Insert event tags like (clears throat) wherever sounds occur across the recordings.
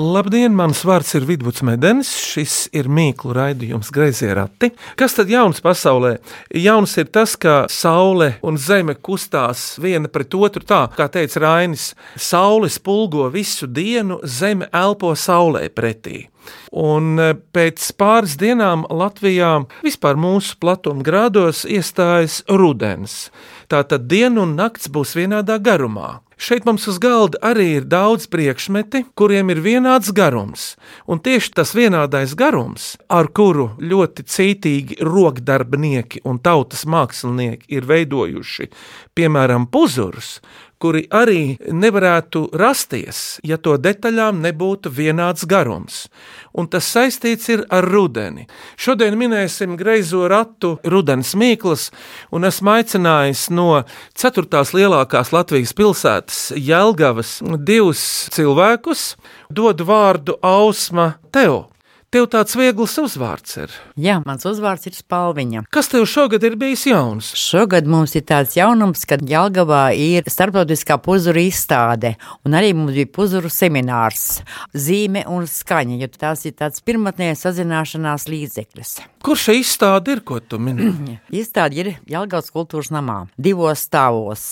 Labdien, mans vārds ir Vidvuds Medenis. Šis ir mīklu raidījums Greizie rati. Kas tad jauns pasaulē? Jauns ir tas, ka saule un zeme kustās viena pret otru tā, kā teica Rainis. Saule spulgo visu dienu, zeme elpo saulē pretī. Un e, pēc pāris dienām Latvijā vispār mūsu platuma grādos iestājas rudens. Tātad diena un nakts būs vienādā garumā. Šeit mums uz galda arī ir daudz priekšmeti, kuriem ir vienāds garums. Un tieši tas vienādais garums, ar kuru ļoti cītīgi rokdarbinieki un tautas mākslinieki ir veidojuši, piemēram, puzurus, kuri arī nevarētu rasties, ja to detaļām nebūtu vienāds garums. Un tas saistīts ir ar rudeni. Šodien minēsim greizo ratu rudens mīklas, un esmu aicinājis no ceturtās lielākās Latvijas pilsētas Jelgavas divus cilvēkus, dodu vārdu Ausma Teo. Tev tāds viegls uzvārds ir. Jā, mans uzvārds ir Spalviņa. Kas tev šogad ir bijis jauns? Šogad mums ir tāds jaunums, ka Jālgavā ir starptautiskā puzuru izstāde, un arī mums bija puzuru seminārs, zīme un skaņa, jo tās ir tāds pirmotnējais sazināšanās līdzeklis. Kur šī izstāde ir, ko tu mini? (clears throat) Izstāde ir Jālgavas kultūras namā, divos stāvos.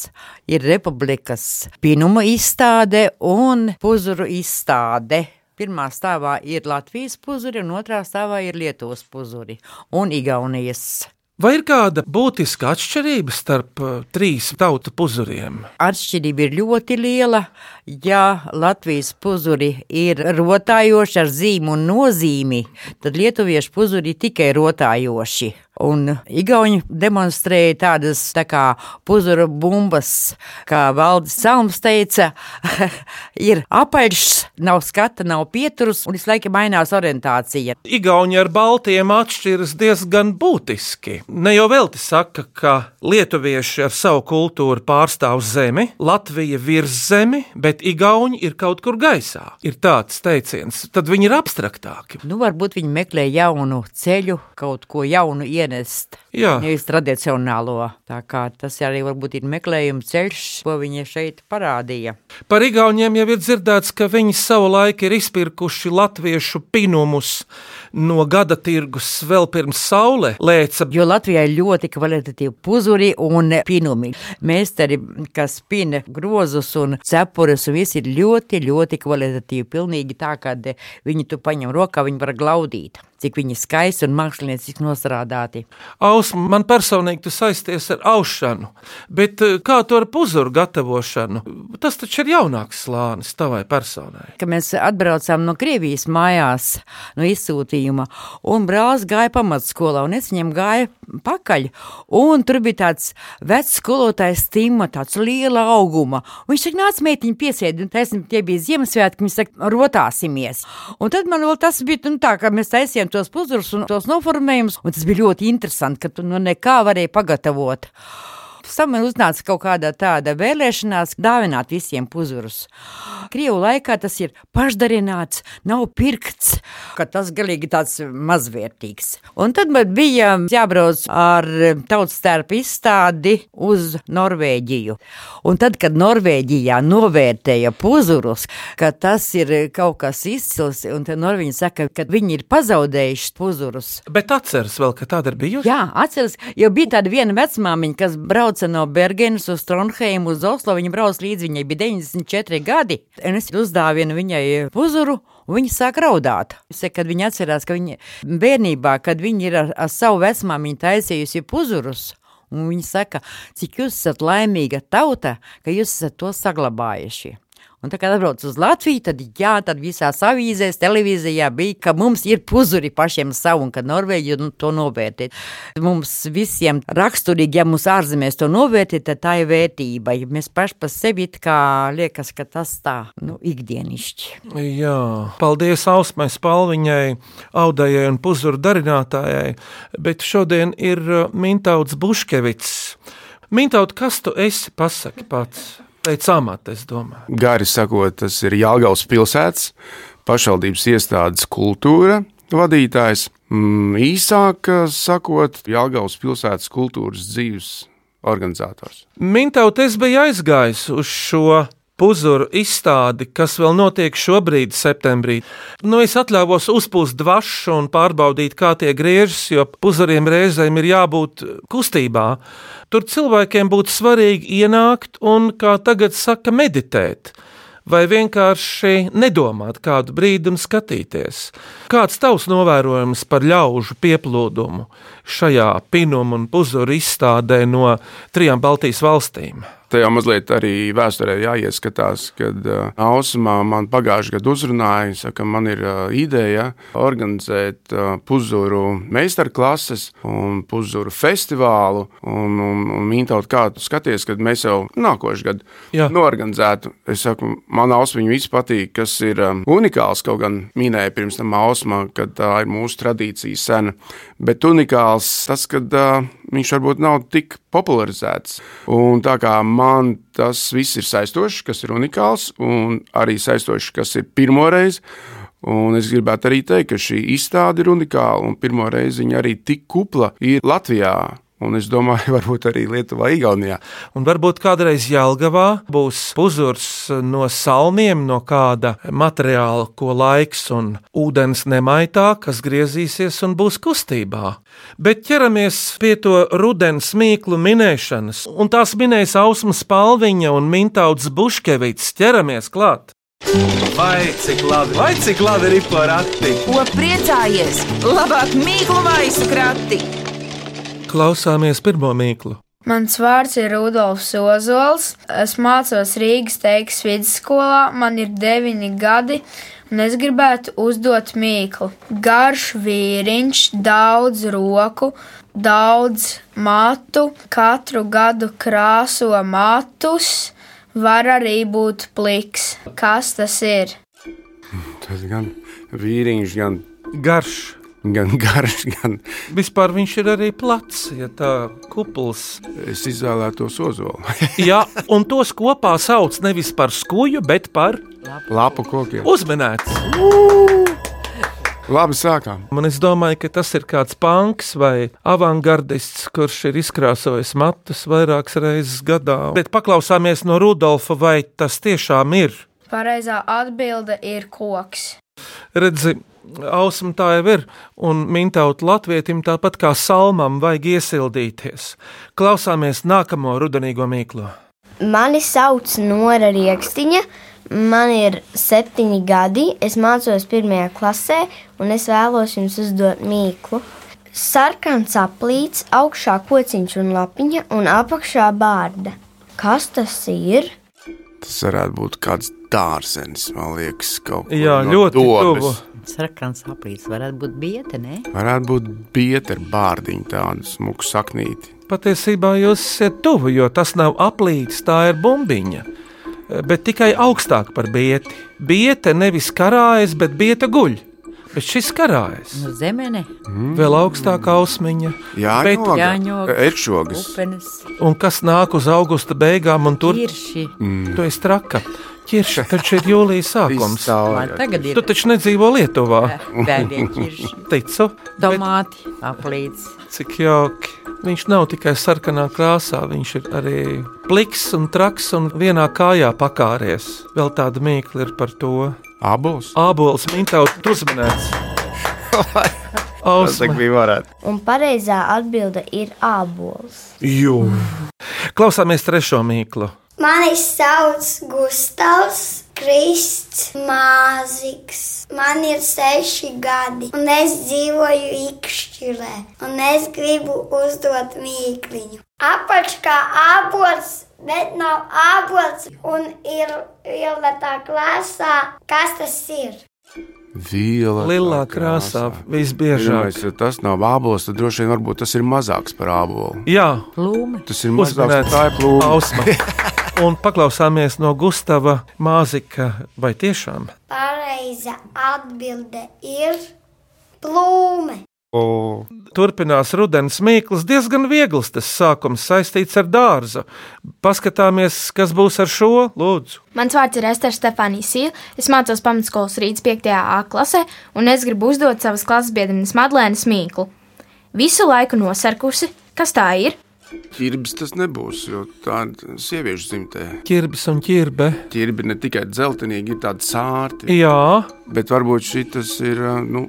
Ir Republikas pinuma izstāde un puzuru izstāde. Pirmā stāvā ir Latvijas puzuri, un otrā stāvā ir Lietuvas puzuri un Igaunijas. Vai ir kāda būtiska atšķirība starp uh, trīs tautu puzuriem? Atšķirība ir ļoti liela. Ja Latvijas puzuri ir rotājoši ar zīmu un nozīmi, tad lietuviešu puzuri ir tikai rotājoši. Un Igauni demonstrēja tādas tā kā puzura bumbas, kā Valdis Salms teica, (laughs) ir apaļš, nav skata, nav pieturus, un visu laiku mainās orientācija. Igauni ar baltiem atšķiras diezgan būtiski. Ne jau velti saka, ka lietuvieši ar savu kultūru pārstāv zemi, Latvija virs zemi, bet Igauni ir kaut kur gaisā. Ir tāds teiciens, tad viņi ir abstraktāki. Nu, varbūt viņi meklē jaunu ceļu, kaut ko jaunu ienest. Jā. Nevis tradicionālo. Tā kā tas arī varbūt ir meklējuma ceļš, ko viņi šeit parādīja. Par Igauniem jau ir dzirdēts, ka viņi savu laiku ir izpirkuši latviešu pinumus no gada tirgus vēl pirms saule lēca. Jo Latvijā ir ļoti kvalitatīvi puzuri un pinumi. Mēsteri, kas pina grozus un cepurus, un viss ir ļoti, ļoti kvalitatīvi. Pilnīgi tā, ka viņi tu paņem rokā, viņi var glaudīt. Cik viņi skaisti un mākslinieciski nostrādāti. Aus, man personīgi tu saisties ar aušanu, bet eh, kā tu ar puzuru gatavošanu? Tas taču ir jaunāks slānis tavai personai. Kad mēs atbraucām no Krievijas mājās, no izsūtījuma, un brālis gāja pamatskolā, un es viņam gāju pakaļ, un tur bija tāds vecs skolotājs Tima, tāds liela auguma. Un viņš saka, nāc meitiņi piesēdi, un taisnība tie bija Ziemassvētki, viņi saka, rotāsimies. Un tad man vēl tas bija, nu tā, ka mēs taisījām tos puzurus un tos noformējumus, un tas bija ļoti interesanti, ka tu no nekā varēji pagatavot. Tam man uznāca kaut kāda tāda vēlēšanās dāvināt visiem puzurus. Krievu laikā tas ir pašdarināts, nav pirkts, ka tas galīgi tāds mazvērtīgs. Un tad man bija jābrauc ar tautas tērpu izstādi uz Norvēģiju. Un tad, kad Norvēģijā novērtēja puzurus, ka tas ir kaut kas izcils, un tad Norvēģi saka, ka viņi ir pazaudējuši puzurus. Bet atceras vēl, ka tāda ir bijusi? Jā, atceros, jo bija tāda viena vecmāmiņa, kas brauca no Bergenas uz Tronheimu uz Oslo. Viņa brauca līdzi, viņai bija 94 gadi. Es uzdāvinu viņai puzuru. Viņa sāk raudāt. Es saku, kad viņa atcerās, ka viņa bērnībā, kad viņa ir ar, ar savu vecmāmiņu taisījusi puzurus, un viņa saka, cik jūs esat laimīga tauta, ka jūs esat to saglabājuši. Un tā kā atbrauc uz Latviju, tad jā, tad visās avīzēs, televīzijā bija, ka mums ir puzuri pašiem savu, un ka Norvēģija nu, to novērtē. Mums visiem raksturīgi, ja mums ārzemēs to novērtē, tad tā ir vērtība. Ja mēs paši par sevi kā liekas, ka tas tā, nu, ikdienišķi. Jā, paldies Ausmai Spalviņai, Audējai un Puzuru darinātājai, bet šodien ir uh, Mintauts Buškevits. Mintaut, kas tu esi, pasaki pats? Pēc amata, es domāju. Gari sakot, tas ir Jālgaus pilsētas pašvaldības iestādes kultūra vadītājs. Mm, īsāk sakot, Jālgavas pilsētas kultūras dzīves organizators. Mintaut, es biju aizgājis uz šo puzuru izstādi, kas vēl notiek šobrīd, septembrī. Nu, es atļāvos uzpūst dvašu un pārbaudīt, kā tie griežas, jo puzuriem reizēm ir jābūt kustībā. Tur cilvēkiem būtu svarīgi ienākt un, kā tagad saka, meditēt. Vai vienkārši nedomāt kādu brīdi un skatīties? Kāds tavs novērojums par ļaužu pieplūdumu šajā pinumu un puzuru izstādē no trijām Baltijas valstīm? Te jau mazliet arī vēsturē jāieskatās, kad uh, Ausmā man pagājušajā gadā uzrunāja, saka, man ir uh, ideja organizēt uh, puzuru meistarklases un puzuru festivālu. Un, un, un mintaut, kā tu skaties, kad mēs jau nākošais gadu Jā. norganizētu. Es saku, man Ausma viss patīk, kas ir um, unikāls, kaut gan minēja pirms tam Ausmā, ka tā ir mūsu tradīcija sena. Bet unikāls tas, ka uh, viņš varbūt nav tik popularizēts. Un tā kā man tas viss ir saistošs, kas ir unikāls, un arī saistošs, kas ir pirmoreiz. Un es gribētu arī teikt, ka šī izstāde ir unikāla, un pirmo reizi viņa arī tik kupla ir Latvijā. Un es domāju, (laughs) varbūt arī Lietuvā, Igaunijā. Un varbūt kādreiz Jālgavā būs puzurs no salmiem, no kāda materiāla, ko laiks un ūdens nemaitā, kas griezīsies un būs kustībā. Bet ķeramies pie to rudens mīklu minēšanas, un tās minēs Ausmas Palviņa un Mintauts Buškevits. Ķeramies klāt! Vai cik labi, vai cik labi ir porati? Ko priecājies? Labāk mīklu maisu krati! Klausāmies pirmo mīklu. Mans vārds ir Rudolfs Ozols. Es mācos Rīgas teikas vidusskolā, man ir deviņi gadi, un es gribētu uzdot mīklu. Garš vīriņš, daudz roku, daudz matu, katru gadu krāso matus, var arī būt pliks. Kas tas ir? Tas gan vīriņš, gan, Garš. Gan garš, gan Vispār viņš ir arī plats, ja tā kupls. es izvēlētos ozolu. (laughs) Jā, un tos kopā sauc nevis par skuju, bet par Lapu kokiem. uzmanēts. Labi, sākām. Man es domāju, ka tas ir kāds punks vai avangardists, kurš ir izkrāsojis matus vairākas reizes gadā. Bet paklausāmies no Rudolfa, vai tas tiešām ir. Pareizā atbilde ir koks. Redzi, ausma tā jau ir, un mintaut latvietim tāpat kā salmam vajag iesildīties. Klausāmies nākamo rudenīgo mīklu. Mani sauc Nora Rieksniņa. Man ir septiņi gadi. Es mācos pirmajā klasē, un es vēlos jums uzdot mīklu. Sarkans aplīts, augšā kociņš un lapiņa, un apakšā bārda. Kas tas ir? Tas varētu būt kāds dārzenis, man liekas, kaut Jā, no ļoti dobes. tuvu. Sarkans aplīts varētu būt biete, ne? Varētu būt bieta ar bārdiņu, tādu smuku saknīti. Patiesībā jūs esat tuvu, jo tas nav aplīts, tā ir bumbiņa. Bet tikai augstāk par bieti. Biete nevis karājas, bet bieta guļ. Bet šis karājas. Nu, zemene, Vēl augstākā ausmiņa. Jā, upenes, Un kas nāk uz augusta beigām, un tur irši. tu esi traka. Ķirša taču ir jūlijas sākums. Man tagad ir Tu taču nedzīvo Lietuvā. bērni irši. Ticu, bet Tomāti, aplīts. cik jauki. Viņš nav tikai sarkanā krāsā, viņš ir arī pliks un traks un vienā kājā pakāries. Vēl tāda mīkla ir par to. Abos. Ābols mintaut uzmanēts. (laughs) Ausma. bija varētu. Un pareizā atbilde ir ābols. Jū. Klausāmies trešo mīklu. Mani sauc Gustavs Krists Māziks. Man ir seši gadi, un es dzīvoju Ikšķirē, un es gribu uzdot mīkliņu. Apačkā ābols, bet nav ābols, un ir violetā krāsā. Kas tas ir? Vīla. Lilā krāsā visbiežāk. Ja tas nav ābols, tad droši vien varbūt tas ir mazāks par ābolu. Jā, Plūme. Tas ir mazāks par uzmanēts. tā ir plūma. (laughs) Un paklausāmies no Gustava Māzika. Vai tiešām? Pareiza atbilde ir plūme. O, Turpinās rudens mīklas, diezgan viegls tas sākums saistīts ar dārzu. Paskatāmies, kas būs ar šo, lūdzu. Mans vārds ir Ester Stefānija Sīla. Es mācos pamatskolas rīts 5. A klasē, un es gribu uzdot savas klases biedrenes Madlēnas mīklu. Visu laiku nosarkusi, kas tā ir? Ķirbis tas nebūs, jo tā ir sieviešu dzimtē. Ķirbis un ķirbe. Ķirbi ne tikai dzeltenīgi, ir tādi sārti. Jā, Bet varbūt šis ir, nu,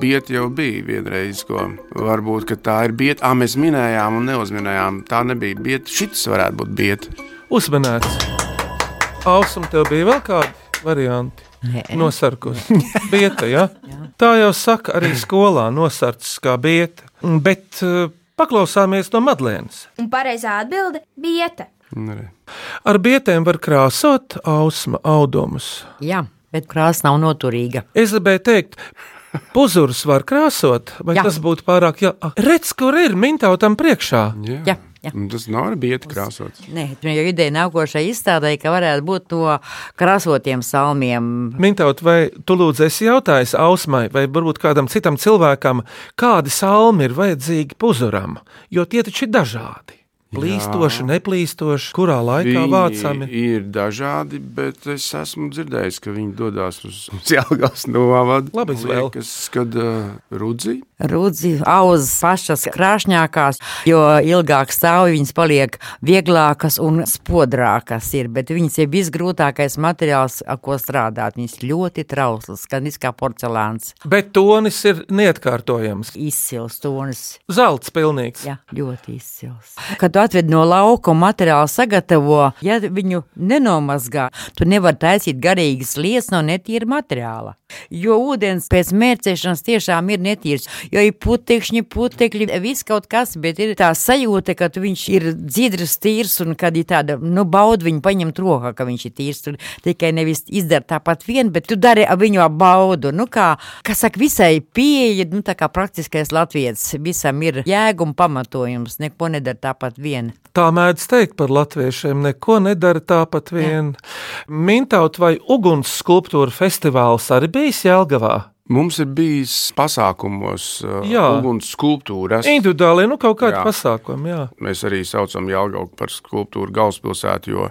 biet jau bija vienreiz, ko varbūt ka tā ir biet. Ah, mēs minējām un neuzminējām. Tā nebija biet, šis varētu būt biet. uzmanēts. Ausum, tev bija vēl kādi varianti? Nē. Nosarkus. (laughs) Bieta, ja? Tā jau saka arī skolā, nosarts kā bieta. Bet eh, paklausāmies no Madlēnas. Un pareizā atbilde - bieta. Nere. Ar bietēm var krāsot ausma audumus. Jā, bet krāsa nav noturīga. Es gribēju teikt, puzurus var krāsot, vai Jā. tas būtu pārāk. Jā, Ah, redz, kur ir mintautam priekšā. Jā. Jā, Un Tas nav ar bieti krāsots. Nē, tur jau ideja nākošai izstādē, ka varētu būt no krāsotiem salmiem. Mintaut, vai tu lūdzu esi jautājis Ausmai, vai varbūt kādam citam cilvēkam, kādi salmi ir vajadzīgi puzuram, jo tie taču ir dažādi. Plīstoši, neplīstoši, kurā laikā vācami. ir dažādi, bet es esmu dzirdējis, ka viņi dodas uz Jālgās novadu. Labi. Liekas, kad uh, rudzi. Rudzi, auzas pašas krāšņākās, jo ilgāk stāv viņas paliek vieglākas un spodrākas ir, bet viņas ir visgrūtākais materiāls, ar ko strādāt. Viņas ļoti trauslas, gan kā porcelāns, Bet tonis ir neatkārtojams. izcils tonis. Zelts pilnīgs. Jā, ļoti izcils. Kad tu atved no lauka un materiālu sagatavo, ja viņu nenomazgā, tu nevari taisīt garīgas lietas no netīra materiāla. Jo ūdens pēc mērcēšanas tiešām ir netīrs, jo ir putekšņi, putekļi, viss kaut kas, bet ir tā sajūta, ka viņš ir dzidrs, tīrs un kad ir tāda, nu, bauda viņu paņemt rokā, ka viņš ir tīrs. Tu tikai nevis izdara tāpat vien, bet tu dari ar viņu baudu. Nu, kā, kā saka, visai pieeja, nu, tā kā praktiskais latvietis, visam ir jēga un pamatojums, neko nedara tāpat vien. Tā mēdz teikt par latviešiem, neko nedara tāpat vien. Mintaut vai uguns skulptūra festivāls arī bijis Jelgavā? Mums ir bijis pasākumos, uh, Jā. uguns skulptūras. Individuāli, nu kaut kādi Jā. pasākumi, jā. Mēs arī saucam Jālgaugu par skulptūru galvaspilsētu, jo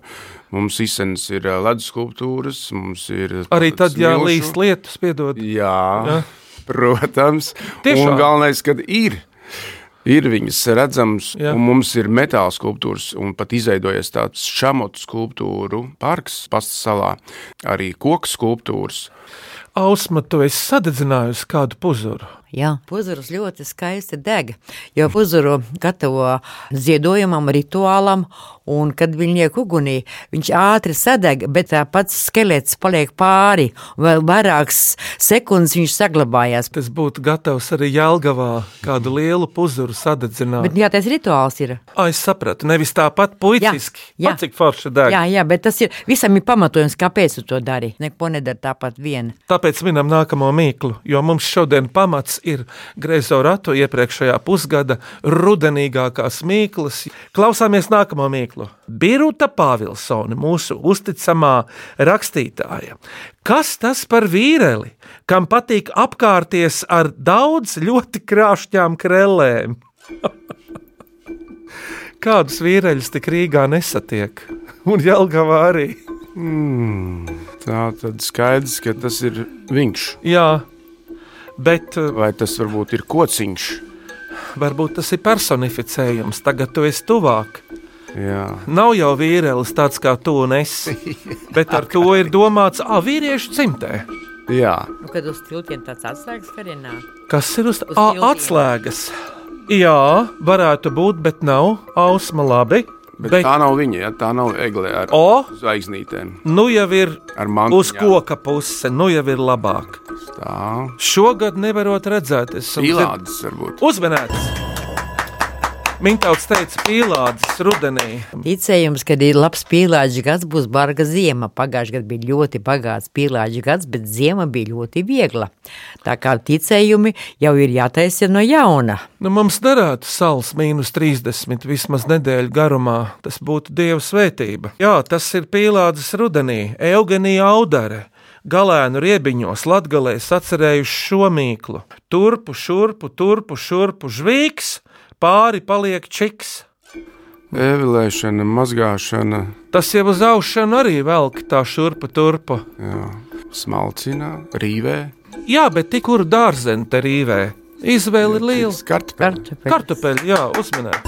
mums izsens ir uh, ledus skulptūras, mums ir Arī tad, ja smilšu. līst lietus, piedod. Jā, Jā. protams. Tiešām? Un galvenais, kad ir. Ir viņas redzamas, un mums ir metāla skulptūras, un pat izveidojies tāds šamotu skulptūru parks Pastas salā, arī koku skulptūras. Ausma, tu esi sadedzinājusi kādu puzuru. Jā, puzurus ļoti skaisti deg, jo puzuru gatavo ziedojumam, rituālam, un kad viņi liek ugunī, viņš ātri sadeg, bet tā pats skelets paliek pāri, vēl vairākas sekundes viņš saglabājās. Tas būtu gatavs arī Jelgavā kādu lielu puzuru sadedzināt. Bet jā, tas rituāls ir. Ai, es sapratu, nevis tāpat puiciski. Jā, jā. Pat cik forši deg. Jā, jā, bet tas ir visam ir pamatojums, kāpēc tu to dari. Neko nedara tāpat vien. Tāpēc minam nākamo mīklu, jo mums šodien pamats ir greizo ratu iepriekšējā pusgada rudenīgākās mīklas. Klausāmies nākamo mīklu. Biruta Pāvilsone, mūsu uzticamā rakstītāja. Kas tas par vīreli, kam patīk apkārties ar daudz ļoti krāšņām krellēm? (laughs) Kādus vīreļus tik Rīgā nesatiek? (laughs) Un Jelgavā arī. Tā tad skaidrs, ka tas ir viņš. Jā, bet uh, Vai tas varbūt ir kociņš? varbūt tas ir personificējums. Tagad tu esi tuvāk. Jā. Nav jau vīrielis tāds kā tu un es, (laughs) bet ar to ir domāts ah, vīriešu cimtē. Jā. Nu, kad uz tiltiem tāds atslēgas karienā. Kas ir uz, Uz tiltiem. atslēgas? Jā, varētu būt, bet nav ausma labi. Bet, Bet, tā nav viņa, ja? tā nav egle ar O! zvaigznītēm. nu jau ir uz koka puse, nu jau ir labāk. Tā Šogad nevarot redzēt, es esmu Pīlādes varbūt. uzmanēts. Mintauts teica, pīlādes rudenī. Ticējums, ka ir labs pīlāģis gads, būs barga ziema. Pagājušajā gadā bija ļoti bagāts pīlāģis gads, bet ziema bija ļoti viegla. Tā kā ticējumi jau ir jātaisa no jauna. Nu, mums derētu sāls mīnus 30 vismaz nedēļu garumā. Tas būtu dieva svētība. Jā, tas ir pīlādes rudenī, Eugenija Audare. galēnu riebiņos latgalē sacerējuši šo mīklu. Turpu, šurpu, turpu, šurpu, žvīks, pāri paliek čiks. Evilēšana, mazgāšana, Tas jau uz aušanu arī velk tā šurpu turpu. jā, smalcina, rīvē. Jā, bet tik kur dārzeni te rīvē. Izvēle ir liela. Kartupeļi. Kartupeļi, jā, uzminēt.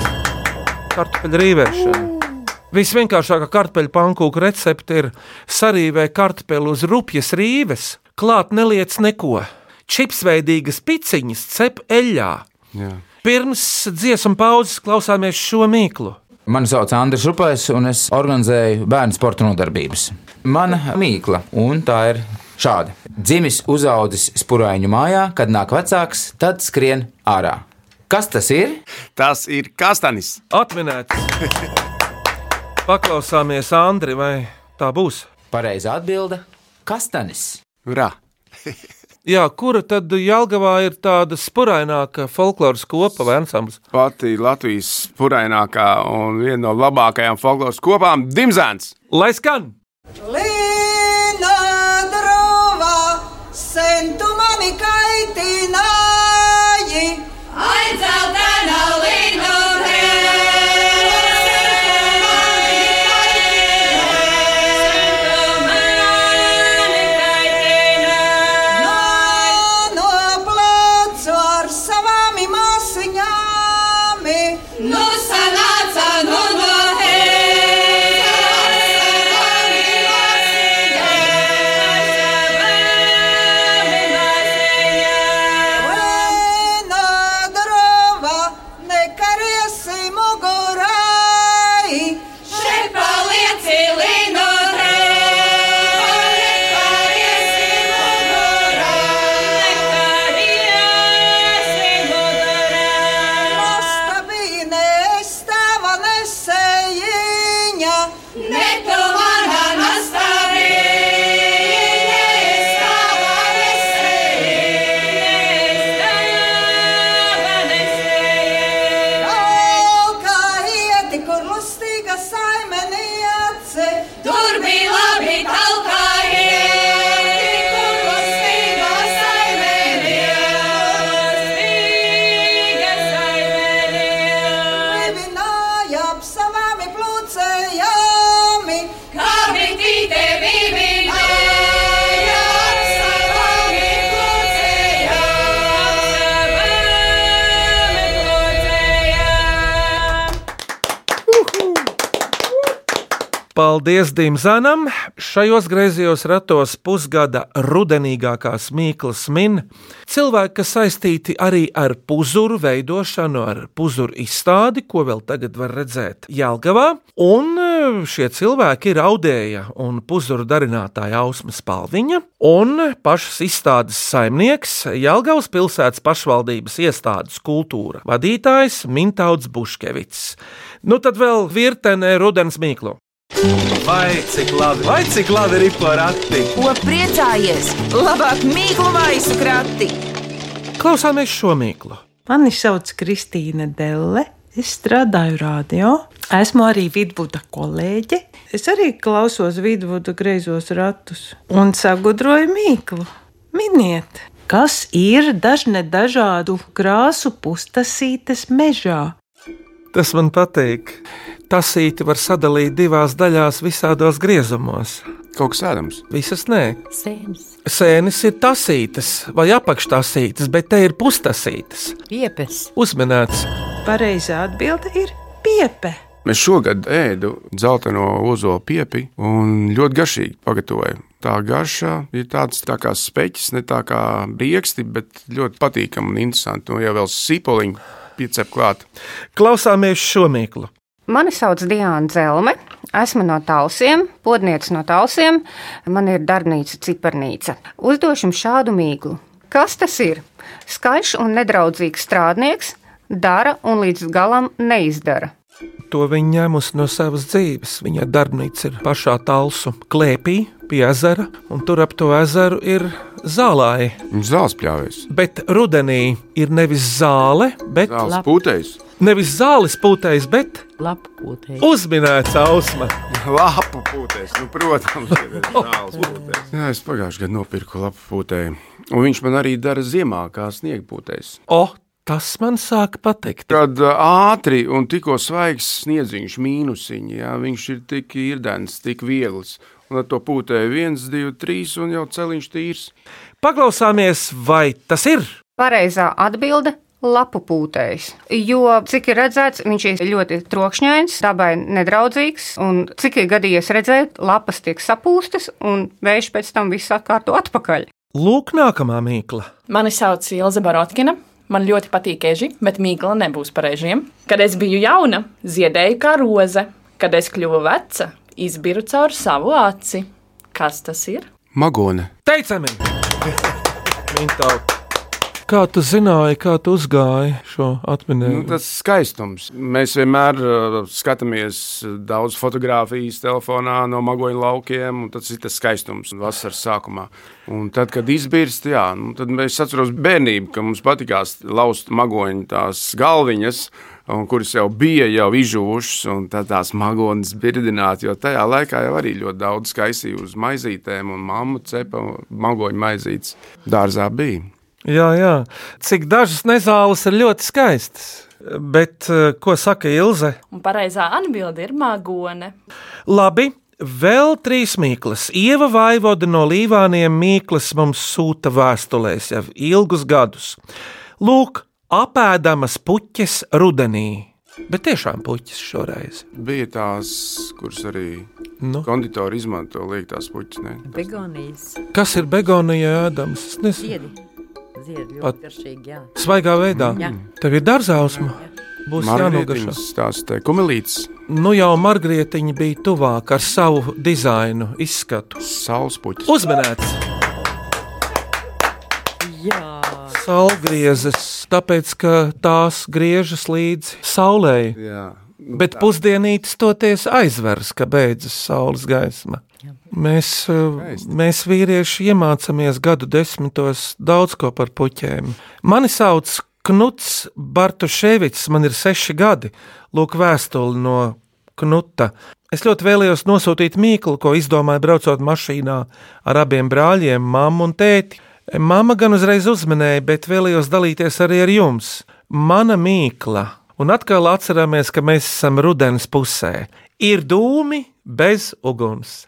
Kartupeļu rīvēšana. Visvienkāršākā kartupeļu pankūku recepte ir sarīvē kartupeļu uz rupjas rīves, klāt neliec neko. Čipsveidīgas piciņas cep eļļā. Jā. Pirms dziesmu pauzes klausāmies šo mīklu. Mani sauc Andris Rupais, un es organizēju bērnu sporta nodarbības. Mana mīkla, un tā ir šāda. Dzimis uzaudzis spurāņu mājā, kad nāk vecāks, tad skrien ārā. Kas tas ir? Tas ir kastanis. Atminēts! (laughs) Paklausāmies, Andri, vai tā būs? Pareizā atbilde - kastanis. Urā! (laughs) Jā, kura tad Jālgavā ir tāda spuraināka folkloras kopa vai ansamblis? Pati Latvijas purainākā un viena no labākajām folkloras kopām - Dimzēns. Lai skan! Līna Paldies Dimzanam! Šajos griezījos ratos pusgada rudenīgākās mīklas min cilvēki, kas saistīti arī ar puzuru veidošanu, ar puzuru izstādi, ko vēl tagad var redzēt Jelgavā. Un eh, šie cilvēki ir audēja un puzuru darinātāja Ausmas Palviņa un pašas izstādes saimnieks Jelgavas pilsētas pašvaldības iestādes kultūra vadītājs Mintauds Buškevits. Nu tad vēl virtenē rudens mīklu. Vai cik labi, vai cik labi ir porati? Ko priecājies? Labāk mīklu maisu krati! Klausāmies šo mīklu. Mani sauc Kristīne Delle. Es strādāju radio. Esmu arī vidvuda kolēģe. Es arī klausos vidvuda greizos ratus un sagudroju mīklu. Miniet, kas ir dažne dažādu krāsu pustasītes mežā? Tas man patīk. Tasīti var sadalīt divās daļās, visādos griezumos. Kaut kas ēdams. Visas nē. Sēnes. Sēnes ir tasītas vai apakštasītas, bet te ir pustasītas. Piepes. Uzminēts. Pareizā atbilde ir piepe. Es šogad ēdu dzelteno ozolu piepi un ļoti garšīgi pagatavoju. Tā garša ir tāds tā kā speķis, ne tā kā brieksti, bet ļoti patīkami un interesanti. Un, ja vēl sīpoliņu piecep klāt, Klausāmies šo mīklu. Mani sauc Diana Zelme. Esmu no Talsiem, podniece no Talsiem. Man ir darbnīca, cipernīca. Uzdošu jums šādu mīklu. Kas tas ir? Skaļš un nedraudzīgs strādnieks, dara un līdz galam neizdara. To viņa ņēmusi no savas dzīves. Viņa darbnīca ir pašā talsu klēpī pie ezera, un tur ap to ezeru ir zālāji. Zāles pļāvies. Bet rudenī ir nevis zāle, bet Zāles pūtējs. Nevis zāles pūtējs, bet lapu pūtējs. Uzminēts ausma. Lapu pūtējs, nu, protams, ir zāles pūtējs. Jā, es pagājušajā gadā nopirku lapu pūtēju. Un viņš man arī dara ziemā, kā sniega pūtējs. O, tas man sāk patikt. Kad ā, ātri un tikko svaigs sniedziņš, mīnusiņš, jā, viņš ir tik īrdens, tik viegls. Un ar to pūtēju viens, divi, trīs un jau celiņš tīrs. Paklausāmies, vai tas ir? Pareizā atbilde lapu pūtējs. Jo, cik ir redzēts, viņš ir ļoti trokšņains, dabai nedraudzīgs, un cik ir gadījies redzēt, lapas tiek sapūstas, un vējš pēc tam viss atkārto atpakaļ. Lūk, nākamā mīkla. Mani sauc Ilza Barotkina. Man ļoti patīk eži, bet mīkla nebūs par ežiem. Kad es biju jauna, ziedēju kā roze. Kad es kļuvu veca, izbiru caur savu aci. Kas tas ir? Magone. Teicami! (laughs) Mintau. Kā tu zināji, kā tu uzgāji šo Nu, atminējumu? tas ir skaistums. Mēs vienmēr uh, skatāmies daudz fotografijas telefonā no magoņu laukiem, un tas ir tas skaistums vasaras sākumā. Un tad, kad izbirst, jā, nu, tad mēs atceramies bērnību, ka mums patīkās laust magoņu tās galviņas. Un kuras jau bija jau izžuvušas, un tad tās magonas birdināt, jo tajā laikā jau arī ļoti daudz skaistīja uz maizītēm, un mamma cepa magoņu maizītes dārzā bija. Jā, jā. Cik dažas nezāles ir ļoti skaistas. Bet eh, ko saka Ilze? Un pareizā atbilde ir magone. Labi, vēl trīs mīklas. Ieva Vaivoda no Līvāniem mīklas mums sūta vēstulēs jau ilgus gadus. Lūk, apēdamas puķes rudenī. Bet tiešām puķis šoreiz. Bija tās, kuras arī nu. konditori izmanto, liek tās puķis. Ne? Begonijas. Kas ir begonija ēdams? Es nezinu. Ziedi. Ziedi ļoti garšīgi, jā. Svaigā veidā. Jā. Tev ir dārzausma. Būs jānogašo. Margrietiņas, tās te kumelītes. Nu jau Margrietiņa bija tuvāk ar savu dizainu, izskatu. Saulespuķis. Uzmanēts! Saulgriezes, tāpēc ka tās griežas līdzi saulē. Jā. Bet pusdienītis toties aizvers, ka beidzas saules gaisma. Mēs, eh, mēs vīrieši iemācāmies gadu desmitos daudz ko par puķēm. Mani sauc Knuts Bartuševics, man ir seši gadi. Lūk, vēstuli no Knuta. Es ļoti vēlējos nosūtīt mīklu, ko izdomāju braucot mašīnā ar abiem brāļiem, mammu un tēti. Mama gan uzreiz uzmanēja, bet vēlējos dalīties arī ar jums. Mana mīkla, un atkal atceramies, ka mēs esam rudens pusē, ir dūmi bez uguns.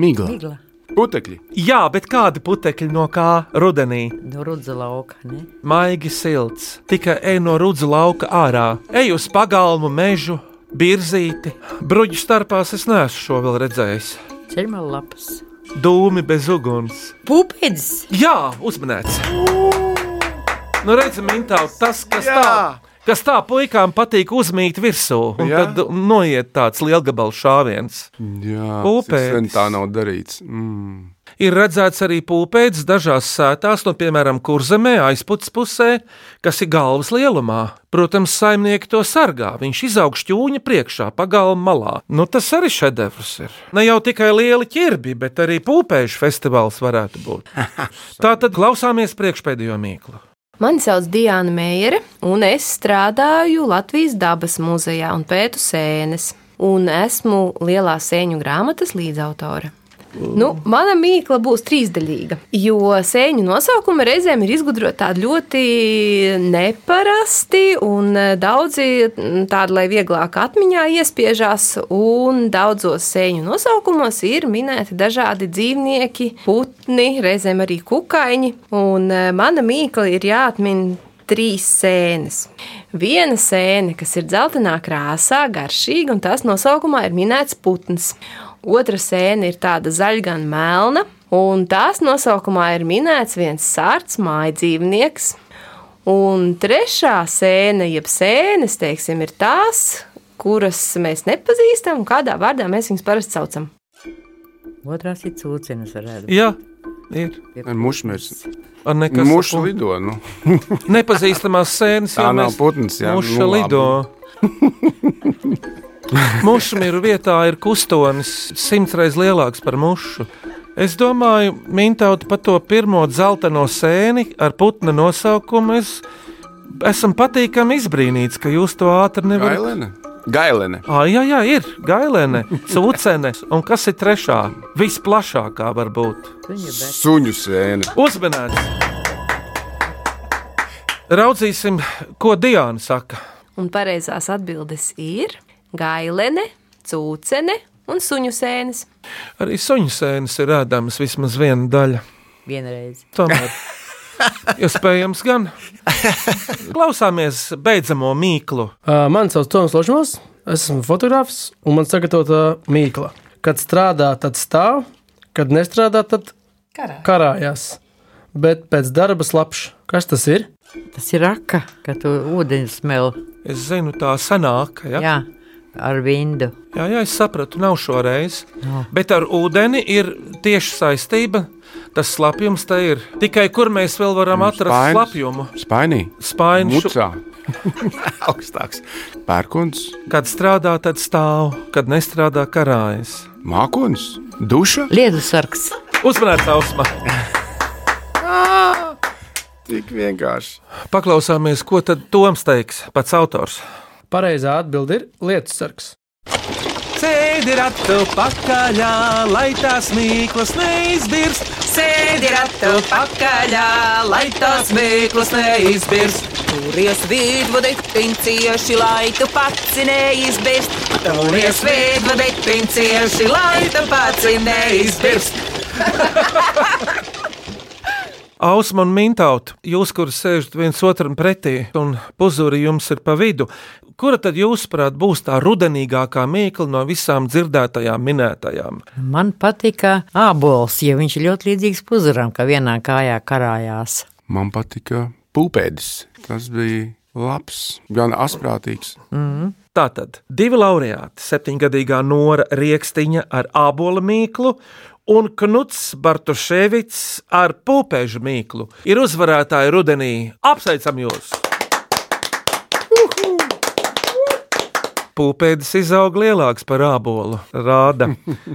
Mīgla. Migla. Putekļi. Jā, bet kādi putekļi no kā rudenī? No rudza lauka, ne? Maigi silts, tikai ej no rudzu lauka ārā, ej uz pagalmu, mežu, birzīti. Bruģu starpās es neesmu šo vēl redzējis. Ceļmalu lapas. Dūmi bez uguns. Pūpēdis! Jā, uzmanēts! Nu, redzam, Mintāl, tas, kas Jā. tā, kas tā puikām patīk uzmīt virsū, un Jā. tad noiet tāds lielgabals šāviens. Jā, Pūpēdis. cik sen tā nav darīts. Mm. Ir redzēts arī pūpēdis dažās sētās, no piemēram, kurzemē, aizputs pusē, kas ir galvas lielumā. Protams, saimnieki to sargā. Viņš izaug šķūņa priekšā, pagalma malā. Nu, tas arī šedevrs ir. Ne jau tikai lieli ķirbi, bet arī pūpēžu festivāls varētu būt. (laughs) Tā tad klausāmies priekšpēdējo mīklu. Mani sauc Diana Meijere, un es strādāju Latvijas dabas muzejā un pētu sēnes. Un esmu lielā sēņu grāmatas līdzautore. Nu, mana mīkla būs trīsdaļīga, jo sēņu nosaukumi reizēm ir izgudroti tādi ļoti neparasti, un eh, daudzi tādi, lai vieglāk atmiņā iespiežās, un daudzos sēņu nosaukumos ir minēti dažādi dzīvnieki, putni, reizēm arī kukaiņi, un eh, mana mīkla ir jāatmin trīs sēnes. Viena sēne, kas ir dzeltenā krāsā, garšīga, un tās nosaukumā ir minēts putns. Otra sēne ir tāda zaļa, melna, un tās nosaukumā ir minēts viens sārts mājdzīvnieks. Un trešā sēne, jeb sēnes, teiksim, ir tās, kuras mēs nepazīstam, un kādā vārdā mēs viņus parasti saucam. Otrās ir cūciņas, varētu Jā, ir. Mušmirs. Ar nekas Muša lido. Nu. Nepazīstamās sēnes Tā jau nav putns, jā, Muša nu, labi. (laughs) lido. Mušmiru vietā ir kustonis simts reizes lielāks par mušu. Es domāju, Mintauta par to pirmo dzelteno sēni ar putna nosaukumu. Es, esam patīkami izbrīnīts, ka jūs to ātri nevarat. Gailene. Gailene. Ah, jā, jā, ir gailene, cūcene. Un kas ir trešā? Visplašākā var būt. Suņu sēne. Uzmanīts! Raudzīsim, ko Diana saka. Un pareizās atbildes ir gailene, cūcene un suņu sēnes. Arī suņu sēnes ir ēdamas vismaz viena daļa. Vienreiz. Tomēr. (laughs) Iespējams, gan. Klausāmies beidzamo mīklu. Uh, Mani sauc Toms Lošmos, esmu fotogrāfs un man sagatavota mīkla. Kad strādā, tad stāv, kad nestrādā, tad Karā. karājās. Bet pēc darba slapš. Kas tas ir? Tas ir raka, kad tu ūdeni smel. Es zinu, tā senāka. Ja? Jā, ar vindu. Jā, jā, es sapratu, nav šoreiz. Jā. Bet ar ūdeni ir tieši saistība. Tas slapjums te ir. Tikai kur mēs vēl varam atrast Spainis. slapjumu? Spainī. Spaiņu. Mucā. (laughs) Augstāks. Pērkons. Kad strādā, tad stāv, kad nestrādā, karājas. Mākons. Duša. Lietu sarks. Uzmanīts, Ausma! (laughs) Tik vienkārši. Paklausāmies, ko tad Toms teiks, pats autors. Pareizā atbilde ir lietus sargs. Sēdi ratu pakaļā, lai tās mīklas neizbirst. Sēdi ratu pakaļā, lai tās mīklas neizbirst. Turies vidvadi, pincieši, lai tu pats neizbirst. Turies vidvadi, pincieši, lai tu pats neizbirst. (laughs) Ausma un Mintaut, jūs, kur sēžat viens otram pretī, un puzuri jums ir pa vidu, kura tad jūsuprāt būs tā rudenīgākā mīkla no visām dzirdētajām minētajām? Man patika ābols, jo viņš ir ļoti līdzīgs puzuram, ka vienā kājā karājās. Man patika pūpēdis. Tas bija labs, gan asprātīgs. Mm. Tātad divi laureāti, septiņgadīgā Nora Rieksniņa ar ābola mīklu un Knuts Bartoševits ar pūpēžu mīklu ir uzvarētāji rudenī. Apsveicam jūs! Pūpēdis izaug lielāks par ābolu, rāda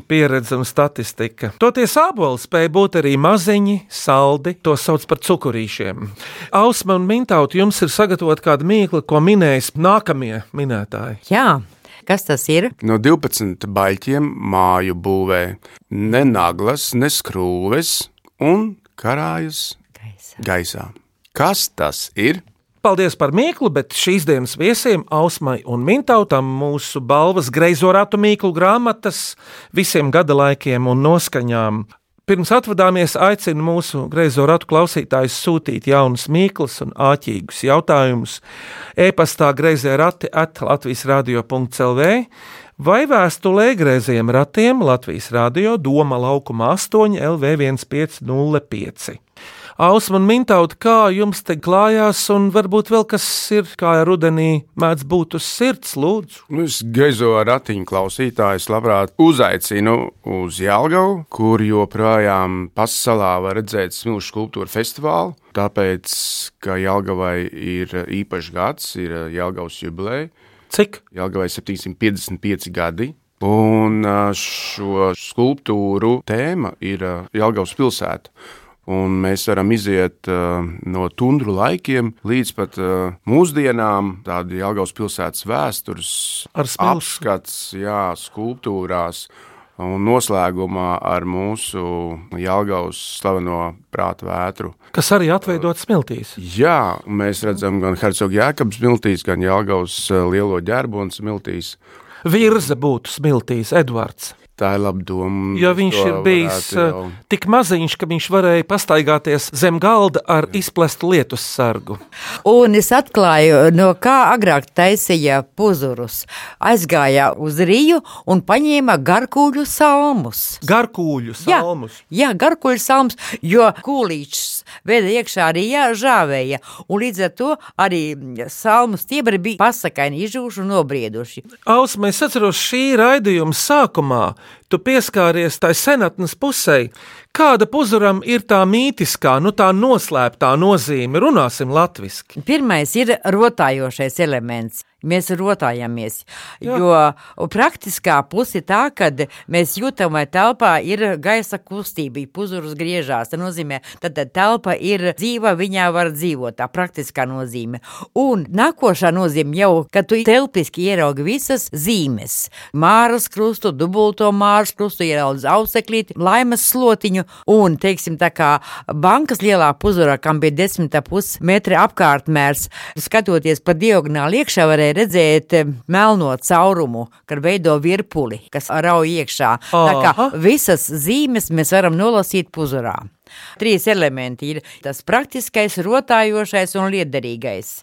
pieredze un statistika. Toties āboli spēja būt arī maziņi, saldi, to sauc par cukurīšiem. Ausma un Mintaut, jums ir sagatavota kāda mīkla, ko minēs nākamie minētāji. Jā, kas tas ir? No 12 baļķiem māju būvē ne naglas, ne skrūves un karājas gaisā. gaisā. Kas tas ir? Paldies par mīklu, bet šīs dienas viesiem, Ausmai un Mintautam, mūsu balvas greizo ratu mīklu grāmatas visiem gada laikiem un noskaņām. Pirms atvadāmies, aicinu mūsu greizo ratu klausītājus sūtīt jaunas mīklas un āķīgus jautājumus e-pastā grazē rati at Latvijas radio.clv vai vēstulē greiziem ratiem Latvijas radio Doma laukuma 8 LV 1505. Ausma un Mintaut, kā jums te klājās, un varbūt vēl kas ir, kā rudenī mēdz būt uz sirds, lūdzu? Nu, es gaizo ratiņu klausītājus labprāt uzaicinu uz Jālgavu, kur joprojām pasaulā var redzēt smilšu skulptūru festivālu. Tāpēc, ka Jālgavai ir īpašs gads, ir Jālgavas jubileja. Cik? Jālgavai 755 gadi. Un šo skulptūru tēma ir Jālgavas pilsēta. Un mēs varam iziet uh, no tundru laikiem līdz pat uh, mūsdienām, tāda Jālgaus pilsētas vēstures apskats, jā, skulptūrās. Un noslēgumā ar mūsu Jālgaus slaveno prātu vētru. Kas arī atveidots smiltīs. Jā, mēs redzam gan Hercogs Jēkabs smiltīs, gan Jālgaus uh, lielo ģērbu un smiltīs. Virza būtu smiltīs, Edvards. Tā ir laba doma. Jo viņš ir bijis jau- uh, tik maziņš, ka viņš varēja pastaigāties zem galda ar izplestu lietus sargu. Un es atklāju, no kā agrāk taisīja puzurus. Aizgāja uz Rīju un paņēma garkūļu salmus. Garkūļu salmus? Jā, jā garkūļu salmus, jo kūlīčs veda iekšā Rījā žāvēja. Un līdz ar to arī salmu stiebri bija pasakaini, izžūši un nobrieduši. Ausma, es atceros šī raidījuma sākumā. Tu pieskāries tai senatnes pusē. Kāda puzuram ir tā mītiskā, nu tā noslēptā nozīme? Runāsim latviešu. Pirmais ir rotājošais elements. Mēs rotājamies. Jā. Jo praktiskā puse ir tā, ka mēs jūtam, vai telpā ir gaisa kustība, puzurus griežās. Tas nozīmē, ka telpa ir dzīva, viņā var dzīvot. Tā praktiskā nozīme. Un nākošā nozīme jau, ka tu telpiski ieraugi visas zīmes. Māras krustu, dubulto māras krustu, ieraudz auseklīti, laimes slotiņu un, teiksim, tā kā bankas lielā puzurā, kam bija desmit pus metri apkārtmērs, skatoties pa diagonāli iekšā varēja redzēt eh, melno caurumu, kad veido virpuli, kas rauj iekšā. Tā kā visas zīmes mēs varam nolasīt puzurā. Trīs elementi ir tas praktiskais, rotājošais un liederīgais.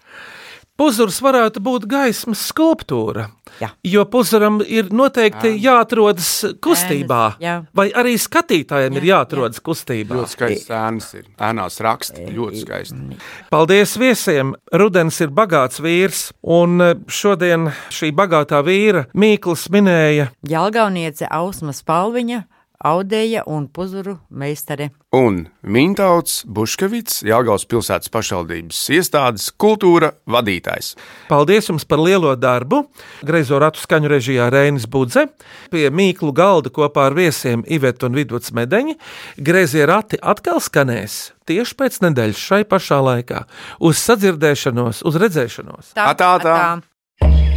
Puzurs varētu būt gaismas skulptūra. Jā. Jo puzuram ir noteikti jā. jāatrodas kustībā. Jā. Vai arī skatītājiem jā, ir jāatrodas jā. kustībā. Ļoti skaists ēnas ir. Ēnās raksti ļoti skaisti. Paldies viesiem! Rudens ir bagāts vīrs, un e, šodien šī bagātā vīra Mīkls minēja Jelgauniece Ausma Spalviņa audēja un puzuru meistare. Un Mintauts Buškevits, Jāgaus pilsētas pašvaldības iestādes kultūra vadītājs. Paldies jums par lielo darbu! Greizo ratu skaņu režijā Reinis Budze, pie Mīklu galda kopā ar viesiem Ivetu un Vidvuds Medeņi. Greizie rati atkal skanēs tieši pēc nedēļas šai pašā laikā. Uz sadzirdēšanos, uz redzēšanos! Tā, tā, tā. tā.